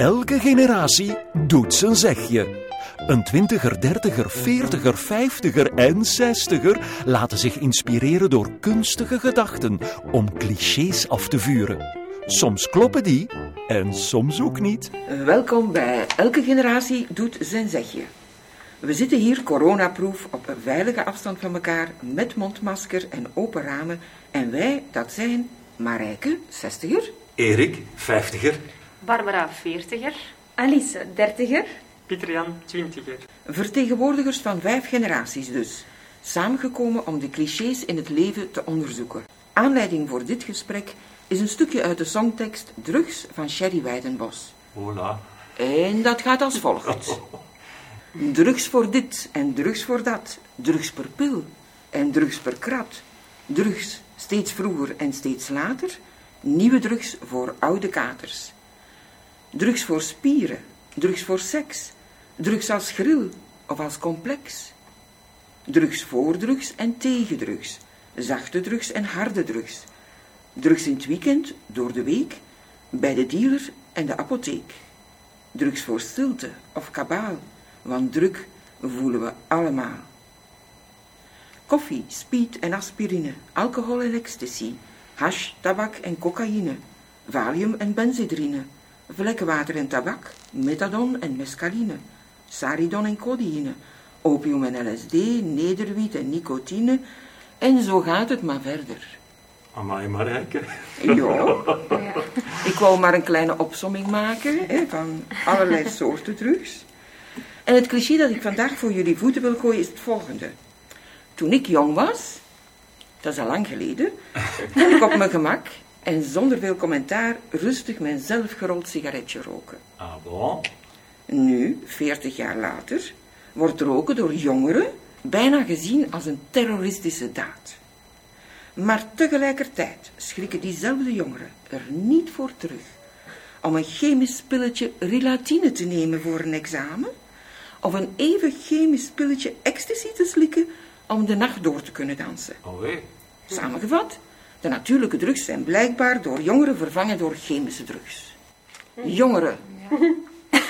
Elke generatie doet zijn zegje. Een twintiger, dertiger, veertiger, vijftiger en zestiger laten zich inspireren door kunstige gedachten om clichés af te vuren. Soms kloppen die en soms ook niet. Welkom bij Elke Generatie Doet Zijn Zegje. We zitten hier coronaproof op een veilige afstand van elkaar met mondmasker en open ramen. En wij, dat zijn Marijke, 60er, Erik, vijftiger. Barbara, 40er. Alice, dertiger. Pieter-Jan, twintiger. vertegenwoordigers van vijf generaties dus, samengekomen om de clichés in het leven te onderzoeken. Aanleiding voor dit gesprek is een stukje uit de songtekst Drugs van Sherry Weidenbos. Hola. En dat gaat als volgt. Drugs voor dit en drugs voor dat. Drugs per pil en drugs per krat. Drugs steeds vroeger en steeds later. Nieuwe drugs voor oude katers. Drugs voor spieren. Drugs voor seks. Drugs als grill of als complex. Drugs voor drugs en tegen drugs. Zachte drugs en harde drugs. Drugs in het weekend, door de week, bij de dealer en de apotheek. Drugs voor stilte of kabaal, want druk voelen we allemaal. Koffie, speed en aspirine, alcohol en ecstasy, hash, tabak en cocaïne, valium en benzedrine, vlekkenwater en tabak, methadon en mescaline, saridon en codeïne, opium en LSD, nederwiet en nicotine, en zo gaat het maar verder. Amai Marijke. Ja, ik wou maar een kleine opsomming maken hè, van allerlei soorten drugs. En het cliché dat ik vandaag voor jullie voeten wil gooien is het volgende. Toen ik jong was, dat is al lang geleden, kon ik op mijn gemak en zonder veel commentaar rustig mijn zelfgerold sigaretje roken. Ah bon? Nu, 40 jaar later, wordt roken door jongeren bijna gezien als een terroristische daad. Maar tegelijkertijd schrikken diezelfde jongeren er niet voor terug om een chemisch pilletje relatine te nemen voor een examen of een even chemisch pilletje ecstasy te slikken om de nacht door te kunnen dansen. Oh wee. Samengevat, de natuurlijke drugs zijn blijkbaar door jongeren vervangen door chemische drugs. Jongeren,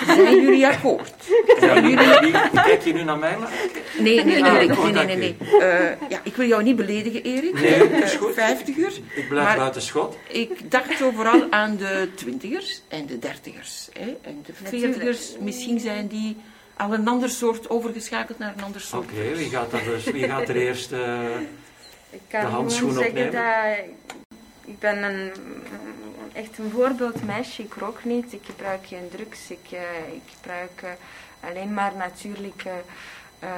zijn jullie akkoord? Wie- wie- kijk je nu naar mij? Maar? Nee, nee, Ah, Erik, nee, nee, nee. nee. u. Eh, ja, ik wil jou niet beledigen, Erik. Nee, Eh, is goed. Vijftiger. Ik blijf Maar buiten schot. ik dacht zo vooral aan de twintigers en de dertigers. Hè? En de veertigers, misschien zijn die al een ander soort overgeschakeld naar een ander Oké, soort. wie, gaat dus, wie gaat er eerst... Ik kan De handschoen gewoon zeggen opnemen. dat ik ben een, echt een voorbeeldmeisje. Ik rook niet, ik gebruik geen drugs. Ik, eh, ik gebruik eh, alleen maar natuurlijke eh,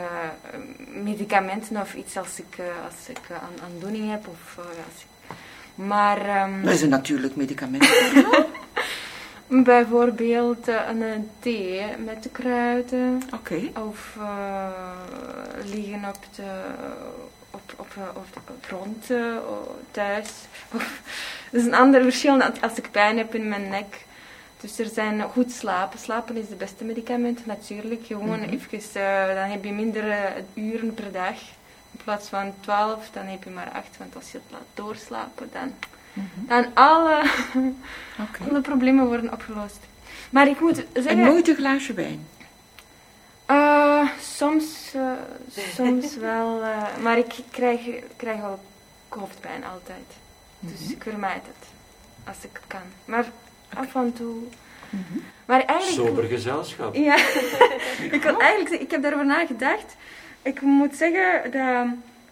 medicamenten of iets als ik, als ik aan aandoening heb. Of, als ik, maar ehm, Dat is een natuurlijk medicament. bijvoorbeeld een thee met de kruiden. Oké. Of liggen op de, op, op, eh, op de grond eh, thuis. Dat is een ander verschil dan als ik pijn heb in mijn nek. Dus er zijn goed slapen. Slapen is het beste medicament, natuurlijk. Gewoon even, eh, dan heb je minder uren per dag. In plaats van 12, dan heb je maar 8. Want als je het laat doorslapen, dan, dan alle, alle problemen worden opgelost. Maar ik moet En zeggen... een glaasje wijn. Eh, soms, eh, soms wel, eh, maar ik krijg, krijg wel hoofdpijn altijd. Dus ik vermijd het, als ik het kan. Maar af en toe. Maar eigenlijk. sober gezelschap. Ja, ik wil eigenlijk ik heb daarover nagedacht. Ik moet zeggen dat,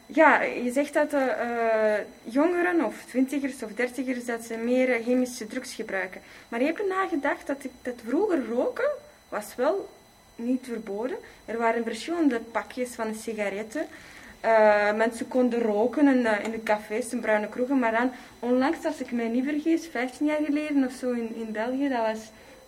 ja, je zegt dat de eh, jongeren of twintigers of dertigers dat ze meer chemische drugs gebruiken. Maar je hebt er nagedacht dat, ik, dat vroeger roken was wel niet verboden. Er waren verschillende pakjes van sigaretten. Eh, mensen konden roken in, de- in de cafés, in bruine kroegen. Maar dan, onlangs, als ik mij niet vergis, 15 jaar geleden of zo in, in België, dat was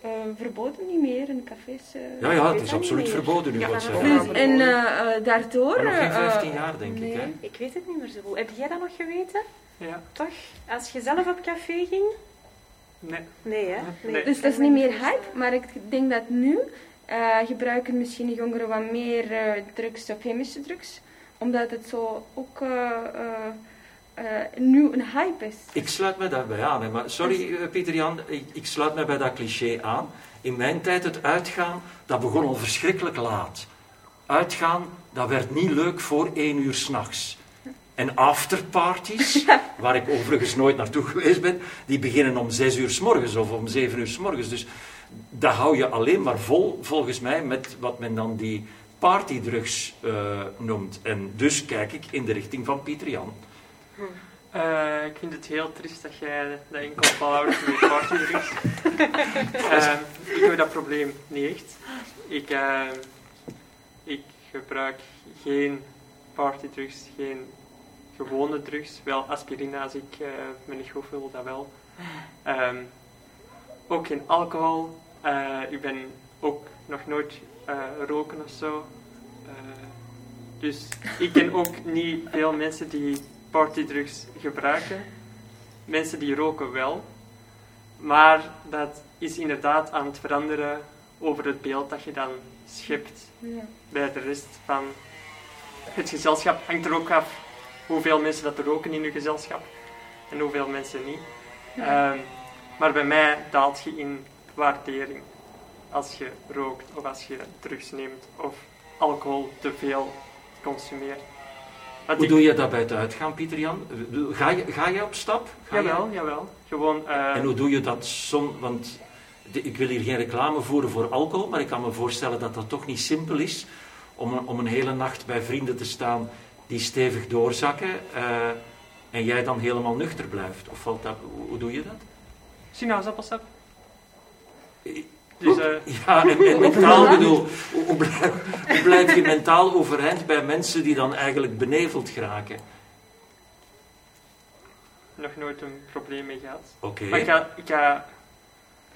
eh, verboden niet meer in de cafés. eh, Ja, ja, het is absoluut verboden nu, Ja, wat ze Dus, en eh, eh, daardoor... Maar nog geen eh, 15 jaar, denk ik, hè? Ik weet het niet meer zo goed. Heb jij dat nog geweten? Ja. Toch? Als je zelf op café ging? Nee. Nee, hè? Nee. Dus dat is niet meer hype, maar ik denk dat nu eh, gebruiken misschien jongeren wat meer eh, drugs of chemische drugs. Omdat het zo ook eh, nu een hype is. Ik sluit me daarbij aan. Hè. Maar sorry, eh, Pieter-Jan, ik, ik sluit me bij dat cliché aan. In mijn tijd het uitgaan, dat begon al verschrikkelijk laat. Uitgaan, dat werd niet leuk voor één uur s'nachts. En afterparties, waar ik overigens nooit naartoe geweest ben, die beginnen om zes uur s morgens of om zeven uur s morgens. Dus dat hou je alleen maar vol, volgens mij, met wat men dan die partydrugs eh, noemt. En dus kijk ik in de richting van Pieter Jan. Eh, ik vind het heel triest dat jij dat enkel volhoudt met partydrugs. uh, ik heb dat probleem niet echt. Ik, uh, ik gebruik geen partydrugs, geen gewone drugs. Wel aspirine als ik uh, me niet goed voel, dat wel. Um, ook geen alcohol. Uh, ik ben ook nog nooit uh, roken of zo. dus ik ken ook niet veel mensen die partydrugs gebruiken. Mensen die roken wel. Maar dat is inderdaad aan het veranderen over het beeld dat je dan schept Ja. bij de rest van het gezelschap. Hangt er ook af hoeveel mensen dat er roken in je gezelschap en hoeveel mensen niet. Ehm, maar bij mij daalt je in waardering als je rookt of als je drugs neemt of alcohol te veel consumeert. Want Hoe ik- doe je dat bij het uitgaan, Pieter Jan? Ga je, ga je op stap? Ga je- Jawel, jawel. Gewoon, eh, En hoe doe je dat zon? Want de- ik wil hier geen reclame voeren voor alcohol, maar ik kan me voorstellen dat dat toch niet simpel is om een, om een hele nacht bij vrienden te staan die stevig doorzakken eh, en jij dan helemaal nuchter blijft. Of valt dat, hoe, hoe doe je dat? sinaasappelsap. Dus eh, Ja, en, en mentaal bedoel, hoe, blijf, hoe blijf je mentaal overeind bij mensen die dan eigenlijk beneveld geraken? nog nooit een probleem mee gehad. Oké. Maar ik ga, ik ga...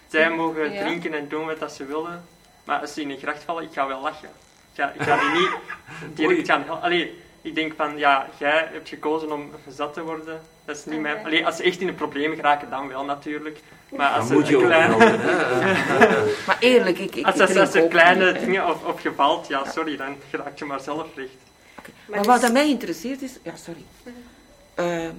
Zij mogen Ja. drinken en doen wat dat ze willen, maar als ze in een gracht vallen, ik ga wel lachen. Ik ga, ik ga die niet direct gaan helpen. Ik denk van, ja, jij hebt gekozen om gezat te worden. Dat is niet mijn... Allee, als ze echt in een probleem geraken, dan wel natuurlijk. Maar als Dan ze moet je een ook kleine... Maar eerlijk, ik, ik, Als, als, als er kleine niet, dingen op, op je valt, ja, sorry, dan raak je maar zelf recht. Maar wat aan mij interesseert is... Ja, sorry. Eh,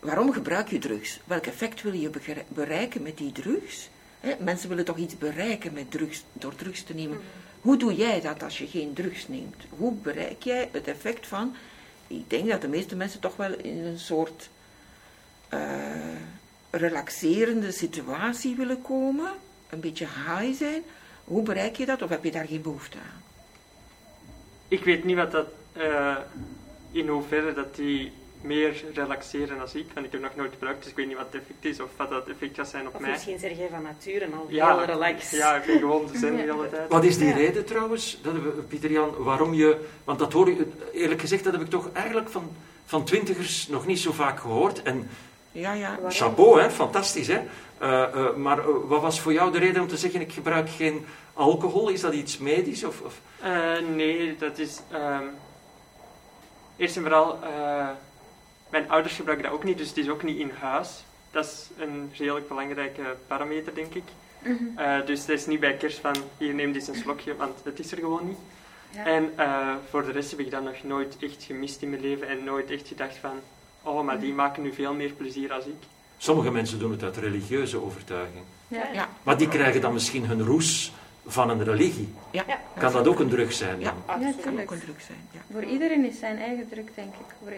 waarom gebruik je drugs? Welk effect wil je bereiken met die drugs? Hè, mensen willen toch iets bereiken met drugs, door drugs te nemen. Hoe doe jij dat als je geen drugs neemt? Hoe bereik jij het effect van... Ik denk dat de meeste mensen toch wel in een soort eh, relaxerende situatie willen komen. Een beetje high zijn. Hoe bereik je dat? Of heb je daar geen behoefte aan? Ik weet niet wat dat, eh, in hoeverre dat die meer relaxeren als ik, want ik heb nog nooit gebruikt, dus ik weet niet wat het effect is of wat dat effect gaat zijn op Of mij. misschien zeg jij van nature al Ja, heel relaxed. ja, ik ben gewoon de zen de hele tijd. Wat is die reden trouwens, dat we, Pieter Jan, waarom je... Want dat hoor je, eerlijk gezegd, dat heb ik toch eigenlijk van, van twintigers nog niet zo vaak gehoord. En Ja, ja. Chapeau, hè, fantastisch, hè. Eh, eh, maar eh, wat was voor jou de reden om te zeggen, ik gebruik geen alcohol? Is dat iets medisch? Of, of... Eh, nee, dat is... ehm, eerst en vooral, eh, mijn ouders gebruiken dat ook niet, dus het is ook niet in huis. Dat is een redelijk belangrijke parameter, denk ik. Eh, dus het is niet bij kerst van, hier neem eens een slokje, want het is er gewoon niet. Ja. En eh, voor de rest heb ik dat nog nooit echt gemist in mijn leven en nooit echt gedacht van, oh, maar die maken nu veel meer plezier als ik. Sommige mensen doen het uit religieuze overtuiging. Ja. Ja. Maar die krijgen dan misschien hun roes van een religie. Ja. Ja. Kan dat ook een drug zijn Ja, dan? Ja, dat kan ook een druk zijn. Ja. Voor iedereen is zijn eigen druk, denk ik. Voor-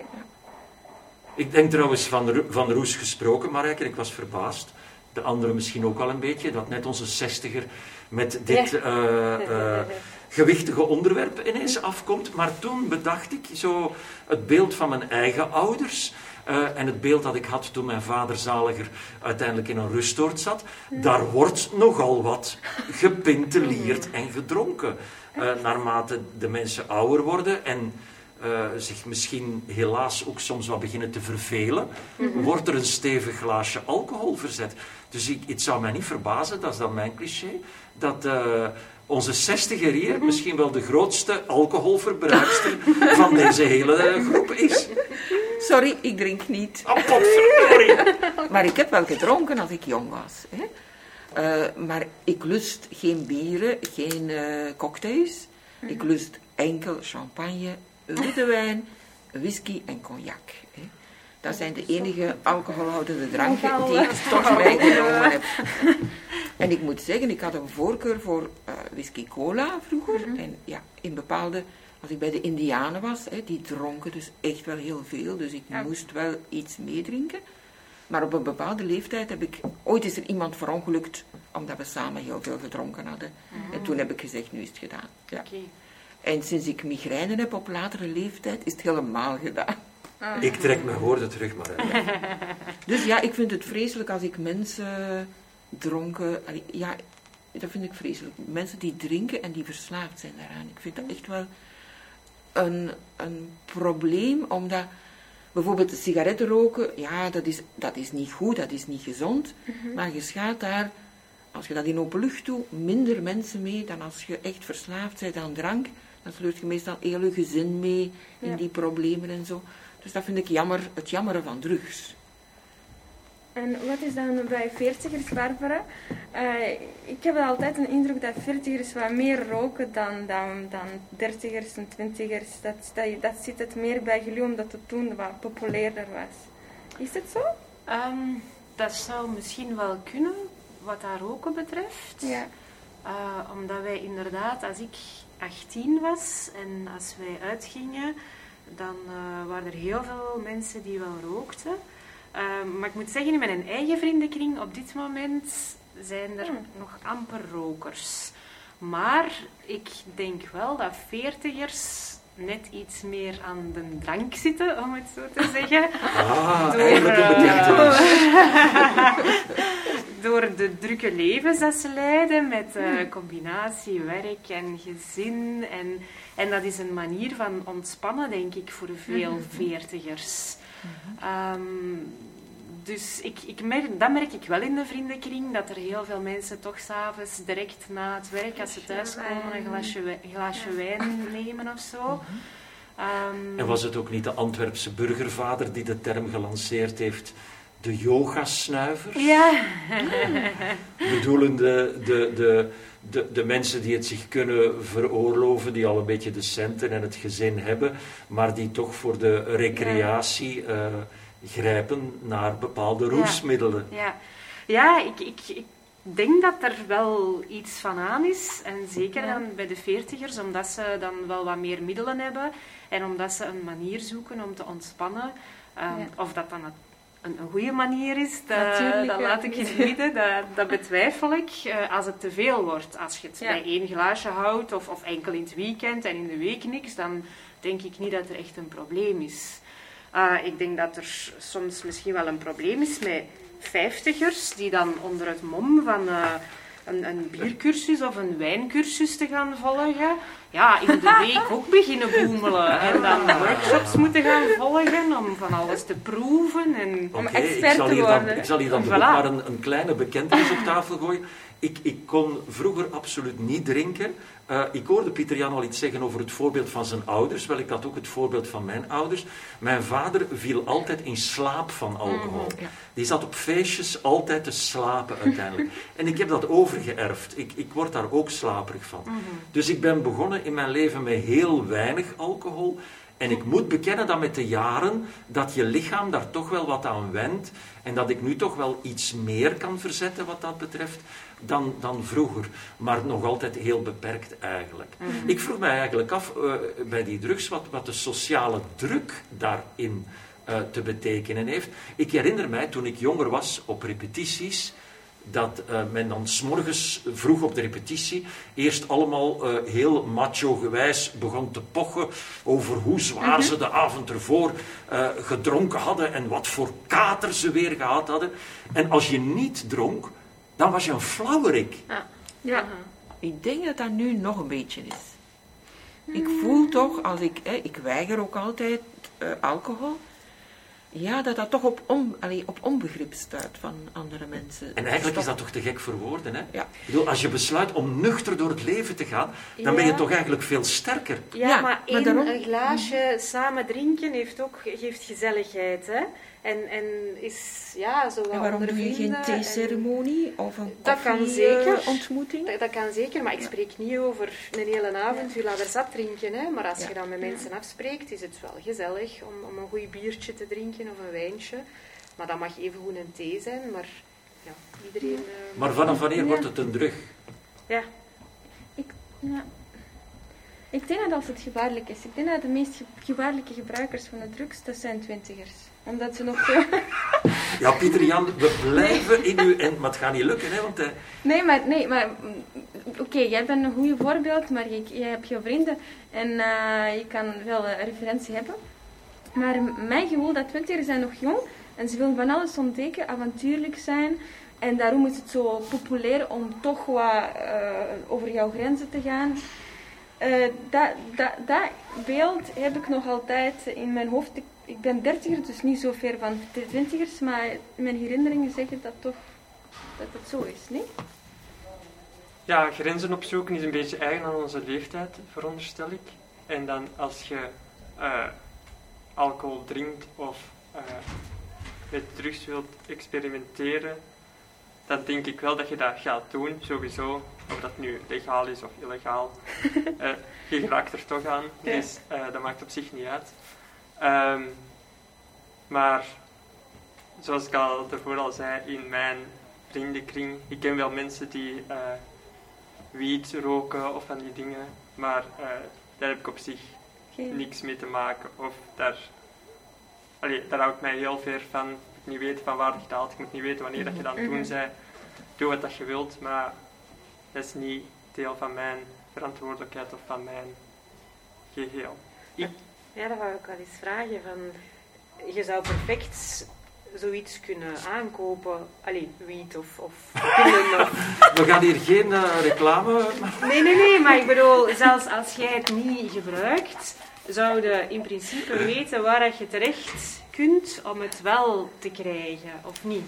Ik denk trouwens van, van Roes gesproken, Marijke, ik was verbaasd. De anderen misschien ook al een beetje, dat net onze zestiger met dit eh, eh, gewichtige onderwerp ineens afkomt. Maar toen bedacht ik zo het beeld van mijn eigen ouders. eh, en het beeld dat ik had toen mijn vader zaliger uiteindelijk in een rustoord zat. Daar wordt nogal wat gepintelierd en gedronken. Eh, naarmate de mensen ouder worden en eh, zich misschien helaas ook soms wat beginnen te vervelen, wordt er een stevig glaasje alcohol verzet. Dus ik, het zou mij niet verbazen, dat is dan mijn cliché, dat eh, onze zestiger hier misschien wel de grootste alcoholverbruikster van deze hele groep is. Sorry, ik drink niet. Oh, potverdorie. Maar ik heb wel gedronken als ik jong was. Hè. Eh, maar ik lust geen bieren, geen eh, cocktails. Ik lust enkel champagne, witte wijn, whisky en cognac. Hè. Dat zijn de enige alcoholhoudende dranken die ik toch meegenomen heb. En ik moet zeggen, ik had een voorkeur voor eh, whisky cola vroeger. En ja, in bepaalde, als ik bij de Indianen was, hè, die dronken dus echt wel heel veel. Dus ik Ja. moest wel iets meedrinken. Maar op een bepaalde leeftijd heb ik... Ooit is er iemand verongelukt omdat we samen heel veel gedronken hadden. En toen heb ik gezegd, nu is het gedaan. Ja. Oké. En sinds ik migraine heb op latere leeftijd, is het helemaal gedaan. Ik trek mijn woorden terug, maar eh, Dus ja, ik vind het vreselijk als ik mensen dronken... Ja, dat vind ik vreselijk. Mensen die drinken en die verslaafd zijn daaraan. Ik vind dat echt wel een, een probleem, omdat... Bijvoorbeeld sigaretten roken, ja, dat is, dat is niet goed, dat is niet gezond. Maar je schaadt daar, als je dat in open lucht doet, minder mensen mee dan als je echt verslaafd bent aan drank. Dan sleurt je meestal heel je gezin mee in Ja. die problemen en zo. Dus dat vind ik jammer, het jammeren van drugs. En wat is dan bij veertigers, Barbara? Eh, ik heb altijd een indruk dat veertigers wat meer roken dan, dan, dan dertigers en twintigers. Dat, dat, dat zit het meer bij jullie omdat het toen wat populairder was. Is het zo? Ehm, dat zou misschien wel kunnen, wat dat roken betreft. Ja. Eh, omdat wij inderdaad, als ik 18 was en als wij uitgingen, dan eh, waren er heel veel mensen die wel rookten. Ehm, maar ik moet zeggen, in mijn eigen vriendenkring op dit moment zijn er Hmm. nog amper rokers. Maar ik denk wel dat veertigers net iets meer aan de drank zitten, om het zo te zeggen. ah, Door, betekenis. door de drukke levens dat ze leiden met eh, combinatie werk en gezin. En, en dat is een manier van ontspannen, denk ik, voor veel veertigers. Ehm, dus ik, ik merk, dat merk ik wel in de vriendenkring, dat er heel veel mensen toch s'avonds direct na het werk, als ze thuiskomen, een glaasje wijn nemen of zo. Ehm, En was het ook niet de Antwerpse burgervader die de term gelanceerd heeft, de yogasnuiver? Ja, Bedoelende de, de, de, de mensen die het zich kunnen veroorloven, die al een beetje de centen en het gezin hebben, maar die toch voor de recreatie eh, grijpen naar bepaalde roesmiddelen. Ja, ja ik, ik, ik denk dat er wel iets van aan is. En zeker Ja. dan bij de veertigers, omdat ze dan wel wat meer middelen hebben. En omdat ze een manier zoeken om te ontspannen. Ehm, Ja. Of dat dan een, een, een goede manier is, dat, Natuurlijk, dat laat ik het midden. Dat, dat betwijfel ik. eh, als het te veel wordt, als je het Ja. bij één glaasje houdt of, of enkel in het weekend en in de week niks, dan denk ik niet dat er echt een probleem is. Ah, ik denk dat er soms misschien wel een probleem is met vijftigers die dan onder het mom van eh, een, een biercursus of een wijncursus te gaan volgen, ja, in de week ook beginnen boemelen en dan workshops moeten gaan volgen om van alles te proeven. En, Om expert ik zal te hier dan, worden, ik zal hier dan Voilà. ook maar een, een kleine bekentenis op tafel gooien. Ik, ik kon vroeger absoluut niet drinken. Eh, ik hoorde Pieter Jan al iets zeggen over het voorbeeld van zijn ouders. Wel, ik had ook het voorbeeld van mijn ouders. Mijn vader viel altijd in slaap van alcohol. ja. Die zat op feestjes altijd te slapen uiteindelijk. en ik heb dat overgeërfd. Ik, ik word daar ook slaperig van. Dus ik ben begonnen in mijn leven met heel weinig alcohol. En ik moet bekennen dat met de jaren dat je lichaam daar toch wel wat aan wendt. En dat ik nu toch wel iets meer kan verzetten wat dat betreft dan, dan vroeger. Maar nog altijd heel beperkt eigenlijk. Ik vroeg mij eigenlijk af eh, bij die drugs wat, wat de sociale druk daarin eh, te betekenen heeft. Ik herinner mij toen ik jonger was op repetities dat eh, men dan s'morgens vroeg op de repetitie eerst allemaal eh, heel macho-gewijs begon te pochen over hoe zwaar ze de avond ervoor eh, gedronken hadden en wat voor kater ze weer gehad hadden. En als je niet dronk, dan was je een flauwerik. Ja. Ik denk dat dat nu nog een beetje is. Ik voel toch, als ik, hè, ik weiger ook altijd eh, alcohol, ja, dat dat toch op, on, allee, op onbegrip stuit van andere mensen. En eigenlijk is dat toch te gek voor woorden, hè? Ja. Ik bedoel, als je besluit om nuchter door het leven te gaan, dan ben je toch eigenlijk veel sterker. Ja, Ja, maar maar één daarom- een glaasje samen drinken heeft ook, geeft gezelligheid. Hè? En, en is ja, zo wat En waarom doe je geen theeceremonie of een Dat kan zeker. ontmoeting? Dat, dat kan zeker, maar ik spreek niet over een hele avond villa verzat drinken. Hè. Maar als Ja. je dan met mensen afspreekt, is het wel gezellig om, om een goed biertje te drinken of een wijntje. Maar dat mag even goed een thee zijn, maar ja, iedereen... eh, Maar vanaf wanneer Ja. wordt het een drug? Ja, Ja. Ik denk dat als het gevaarlijk is. Ik denk dat de meest ge- gevaarlijke gebruikers van de drugs, dat zijn twintigers. Omdat ze nog zo... Ja, Pieter Jan, we blijven in uw... En, maar het gaat niet lukken, hè, want... eh, Nee, maar, nee, maar mm, oké, jij bent een goede voorbeeld, maar je, jij hebt je vrienden en eh, je kan wel een referentie hebben. Maar mijn gevoel dat twintigers zijn nog jong en ze willen van alles ontdekken, avontuurlijk zijn. En daarom is het zo populair om toch wat eh, over jouw grenzen te gaan. Eh, dat, dat, dat beeld heb ik nog altijd in mijn hoofd. Ik, ik ben dertiger, dus niet zo ver van de twintigers, maar mijn herinneringen zeggen dat toch dat het zo is, niet? Ja, grenzen opzoeken is een beetje eigen aan onze leeftijd, veronderstel ik. En dan als je eh, alcohol drinkt of eh, met drugs wilt experimenteren, dan denk ik wel dat je dat gaat doen, sowieso. Of dat nu legaal is of illegaal. Eh, je raakt er toch aan, Ja. dus eh, dat maakt op zich niet uit. Ehm, maar zoals ik al daarvoor al zei, in mijn vriendenkring, ik ken wel mensen die eh wiet roken of van die dingen, maar daar heb ik op zich. Niks mee te maken. Of daar, allee, daar hou ik mij heel ver van. Ik moet niet weten van waar het haalt, ik moet niet weten wanneer dat je aan het doen Mhm. bent. Doe wat dat je wilt, maar dat is niet deel van mijn verantwoordelijkheid of van mijn geheel. Ja, dat wou ik wel eens vragen. Van, je zou perfect zoiets kunnen aankopen. Allee, wiet of, of pillen of... We gaan hier geen eh, reclame... Nee, nee, nee, maar ik bedoel, zelfs als jij het niet gebruikt, zou je in principe weten waar dat je terecht kunt om het wel te krijgen, of niet?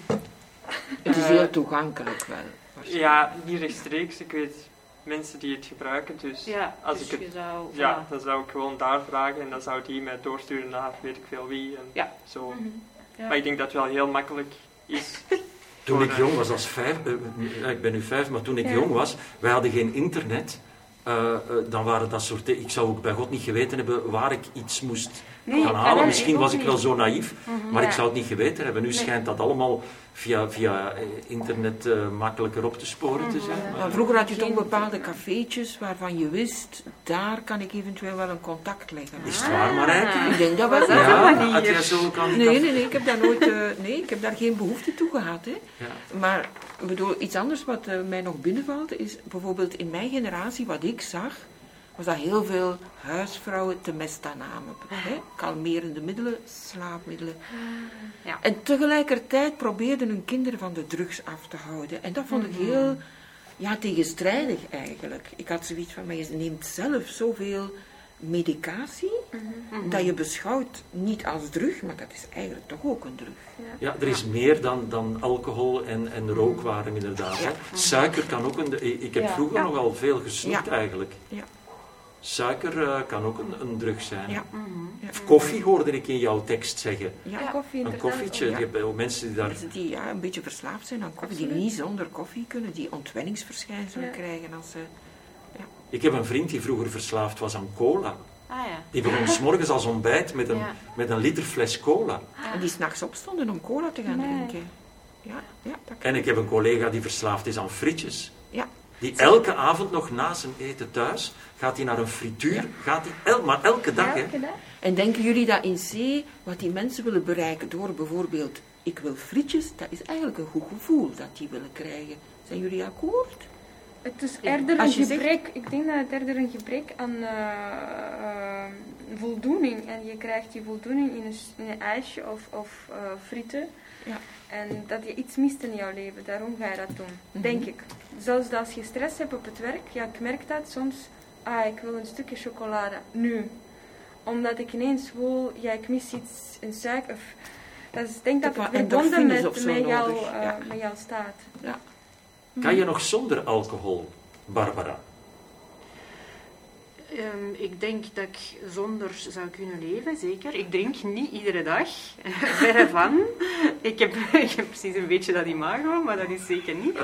Het is Eh, heel toegankelijk wel. Ja, niet rechtstreeks. Ik weet mensen die het gebruiken, dus Ja, Als dus ik het- je zou... ja, voilà. dan zou ik gewoon daar vragen en dan zou die mij doorsturen naar weet ik veel wie. En Ja. zo. Mhm. Ja. Maar ik denk dat het wel heel makkelijk is. Toen ik jong was, als vijf, eh, ja, ik ben nu vijf, maar toen ik Ja. jong was, wij hadden geen internet. eh, eh, dan waren dat soort. Ik zou ook bij God niet geweten hebben waar ik iets moest Nee, gaan ah, halen. nee, Misschien ik was ik wel niet. zo naïef, Mhm. maar Ja. ik zou het niet geweten hebben. Nu Nee. schijnt dat allemaal via, via eh, internet eh, makkelijker op te sporen te Mhm. zijn. Maar vroeger had je toch bepaalde cafeetjes waarvan je wist, daar kan ik eventueel wel een contact leggen. Is het waar, Marijke? Ik denk dat wel. Was dat Ja, een manier? had jij zo kan Nee, nee, nee, ik heb daar nooit, eh, nee, ik heb daar geen behoefte toe gehad. Hè. Ja. Maar ik bedoel, iets anders wat mij nog binnenvalt, is bijvoorbeeld in mijn generatie, wat ik zag, was dat heel veel huisvrouwen te mesta namen. Hè? Kalmerende middelen, slaapmiddelen. Ja. En tegelijkertijd probeerden hun kinderen van de drugs af te houden. En dat vond ik heel ja, tegenstrijdig eigenlijk. Ik had zoiets van, maar je neemt zelf zoveel medicatie, dat je beschouwt niet als drug, maar dat is eigenlijk toch ook een drug. Ja, er is meer dan, dan alcohol en, en rookwaren inderdaad. Suiker kan ook een... Ik ik heb Ja. vroeger Ja. nogal veel gesnoept Ja. eigenlijk. Ja. Suiker eh, kan ook een, een drug zijn. Ja. Mhm. Of koffie hoorde ik in jouw tekst zeggen. Ja, Ja, koffie Een koffietje. Ja. Je hebt mensen die daar... Mensen die ja, een beetje verslaafd zijn aan koffie, die niet zonder koffie kunnen, die ontwenningsverschijnselen Ja. krijgen als ze... Ik heb een vriend die vroeger verslaafd was aan cola. Ah ja. Die begon s morgens als ontbijt met een, Ja. met een liter fles cola. En die s'nachts opstonden om cola te gaan Nee. drinken. Ja, ja, dat En ik heb een collega die verslaafd is aan frietjes. Die elke avond nog na zijn eten thuis, gaat hij naar een frituur, Ja. gaat hij el, maar elke dag. Hè. Dag. En denken jullie dat in C, wat die mensen willen bereiken door bijvoorbeeld, ik wil frietjes, dat is eigenlijk een goed gevoel dat die willen krijgen. Zijn jullie akkoord? Het is Ja. eerder een zegt- gebrek, ik denk dat het eerder een gebrek aan eh, eh, voldoening. En je krijgt die voldoening in een, in een ijsje of, of eh, frieten. Ja. En dat je iets mist in jouw leven, daarom ga je dat doen, Mhm. denk ik. Zelfs als je stress hebt op het werk, ja, ik merk dat soms, ah, ik wil een stukje chocolade, nu. Omdat ik ineens voel, ja, ik mis iets, een suiker. Of, dat is, ik denk dat het verbonden met, met, jou, eh, ja. met jou staat. Ja. Kan je nog zonder alcohol, Barbara? Ehm, ik denk dat ik zonder zou kunnen leven, zeker. Ik drink niet iedere dag, verre van. Ik heb, ik heb precies een beetje dat imago, maar dat is zeker niet.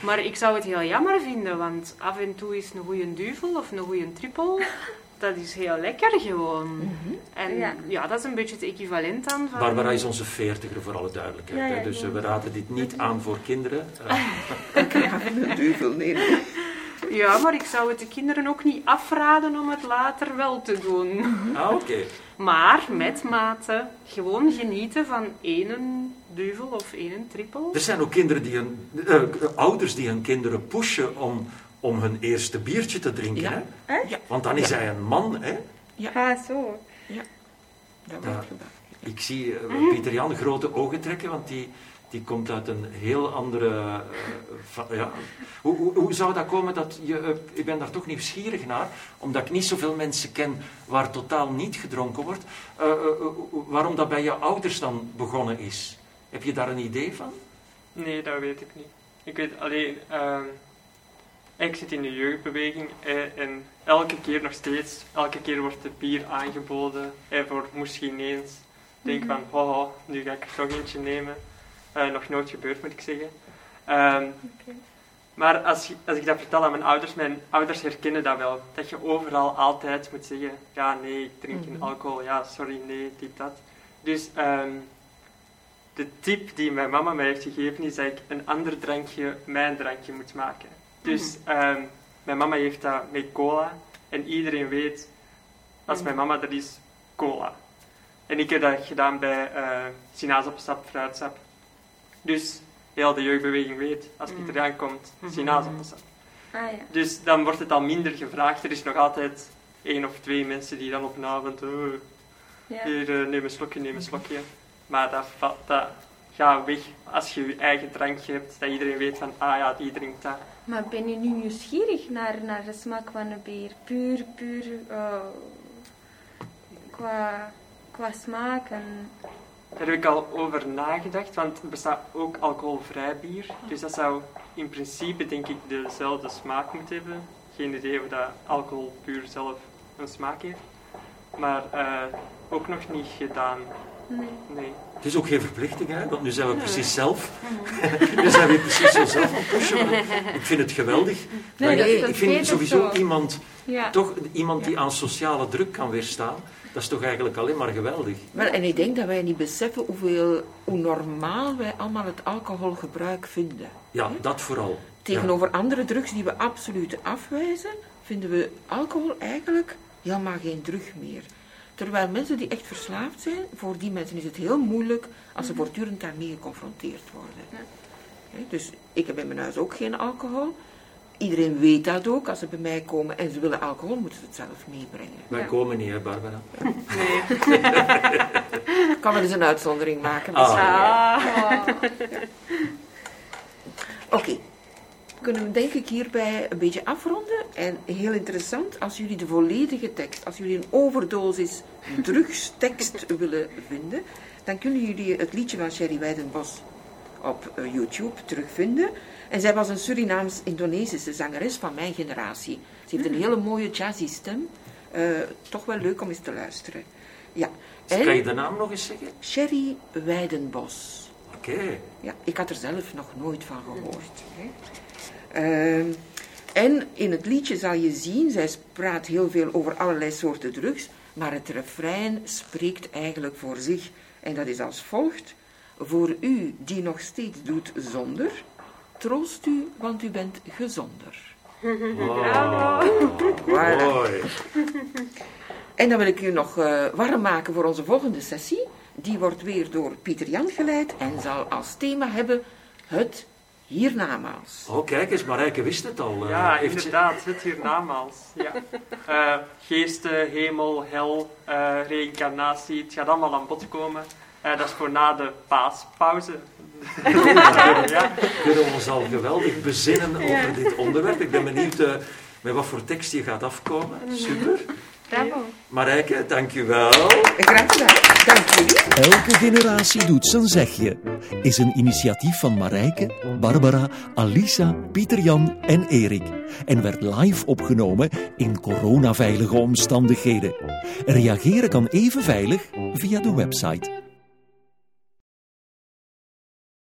Maar ik zou het heel jammer vinden, want af en toe is een goede duvel of een goede trippel, dat is heel lekker gewoon. En ja. Ja. dat is een beetje het equivalent aan van... Barbara is onze veertiger, voor alle duidelijkheid. Ja, ja, hè. dus ja. we raden dit niet aan voor kinderen. Eh, Een duivel, nee. Ja, maar ik zou het de kinderen ook niet afraden om het later wel te doen. ah, oké. Maar met mate. Gewoon genieten van één duvel of één trippel. Er zijn ook kinderen die hun, eh, ouders die hun kinderen pushen om, om hun eerste biertje te drinken. Ja. Hè? Echt? Ja. Want dan is hij een man. Hè? Ah, zo. Dat Ja. wordt gedaan. Ik zie eh, Pieter Jan grote ogen trekken, want die, die komt uit een heel andere. eh, va- ja. hoe, hoe, hoe zou dat komen dat je. eh, ik ben daar toch nieuwsgierig naar, omdat ik niet zoveel mensen ken waar totaal niet gedronken wordt. eh, eh, eh, waarom dat bij je ouders dan begonnen is. Heb je daar een idee van? Nee, dat weet ik niet. Ik weet alleen, ehm, ik zit in de jeugdbeweging eh, en elke keer nog steeds, elke keer wordt er bier aangeboden. En voor misschien eens denk van, haha, nu ga ik er toch eentje nemen. Eh, nog nooit gebeurd, moet ik zeggen. Ehm. Maar als, als ik dat vertel aan mijn ouders, mijn ouders herkennen dat wel. Dat je overal altijd moet zeggen, ja, nee, ik drink geen alcohol. Ja, sorry, nee, dit, dat. Dus ehm, de tip die mijn mama mij heeft gegeven, is dat ik een ander drankje mijn drankje moet maken. Dus ehm, mijn mama heeft dat met cola. En iedereen weet, als mijn mama dat is, cola. En ik heb dat gedaan bij eh sinaasappelsap, fruitsap. Dus heel de jeugdbeweging weet, als Pieter Jan komt, sinaasappelsap. Ah ja. Dus dan wordt het al minder gevraagd. Er is nog altijd één of twee mensen die dan op een avond, oh, ja. hier, eh, neem een slokje, neem een slokje. Maar dat, dat gaat weg als je je eigen drankje hebt, dat iedereen weet van, ah ja, die drinkt dat. Maar ben je nu nieuwsgierig naar, naar de smaak van een bier? Puur, puur eh, qua, qua smaak en... Daar heb ik al over nagedacht, want er bestaat ook alcoholvrij bier. Dus dat zou in principe, denk ik, dezelfde smaak moeten hebben. Geen idee of dat alcohol puur zelf een smaak heeft. Maar eh, ook nog niet gedaan. Nee. Nee. Het is ook geen verplichting, hè? want nu zijn we precies zelf. nu zijn we precies zo zelf aan het pushen. Ik vind het geweldig. Nee, Maar dat- ik- dat ik vind sowieso zo. iemand, Ja. toch iemand die aan sociale druk kan weerstaan. Dat is toch eigenlijk alleen maar geweldig. Wel, en ik denk dat wij niet beseffen hoeveel, hoe normaal wij allemaal het alcoholgebruik vinden. Ja, dat vooral. Tegenover andere drugs die we absoluut afwijzen, vinden we alcohol eigenlijk helemaal geen drug meer. Terwijl mensen die echt verslaafd zijn, voor die mensen is het heel moeilijk als ze voortdurend daarmee geconfronteerd worden. Hè, Dus ik heb in mijn huis ook geen alcohol. Iedereen weet dat ook. Als ze bij mij komen en ze willen alcohol, moeten ze het zelf meebrengen. Wij Ja. komen niet, hè, Barbara? Ik kan wel eens een uitzondering maken. Ah. misschien. Ah. Oké. Kunnen we denk ik hierbij een beetje afronden. En heel interessant, als jullie de volledige tekst, als jullie een overdosis drugstekst willen vinden, dan kunnen jullie het liedje van Sherry Weidenbos op eh, YouTube terugvinden. En zij was een Surinaams-Indonesische zangeres van mijn generatie. Ze heeft een hele mooie jazzy stem. Eh, toch wel leuk om eens te luisteren. Ja. Kan je de naam nog eens zeggen? Sherry Weidenbos. Oké. Ja, ik had er zelf nog nooit van gehoord. Hè. Ehm, en in het liedje zal je zien, zij praat heel veel over allerlei soorten drugs, maar het refrein spreekt eigenlijk voor zich. En dat is als volgt. Voor u die nog steeds doet zonder, troost u, want u bent gezonder. Voilà. mooi. En dan wil ik u nog eh, warm maken voor onze volgende sessie. Die wordt weer door Pieter Jan geleid en zal als thema hebben het hiernamaals. Oh, kijk eens, Marijke wist het al. eh, Ja, heeft inderdaad, het hiernamaals. Ja. Eh, geesten, hemel, hel, eh reïncarnatie, het gaat allemaal aan bod komen. Eh, dat is voor na de paaspauze. ja. kunnen we ons al geweldig bezinnen over dit onderwerp. Ik ben benieuwd eh, met wat voor tekst je gaat afkomen. Super. Bravo. Marijke, dank u wel. Graag gedaan. Dank jullie. Elke generatie doet zijn zegje. Is een initiatief van Marijke, Barbara, Alisa, Pieter-Jan en Erik. En werd live opgenomen in coronaveilige omstandigheden. Reageren kan even veilig via de website.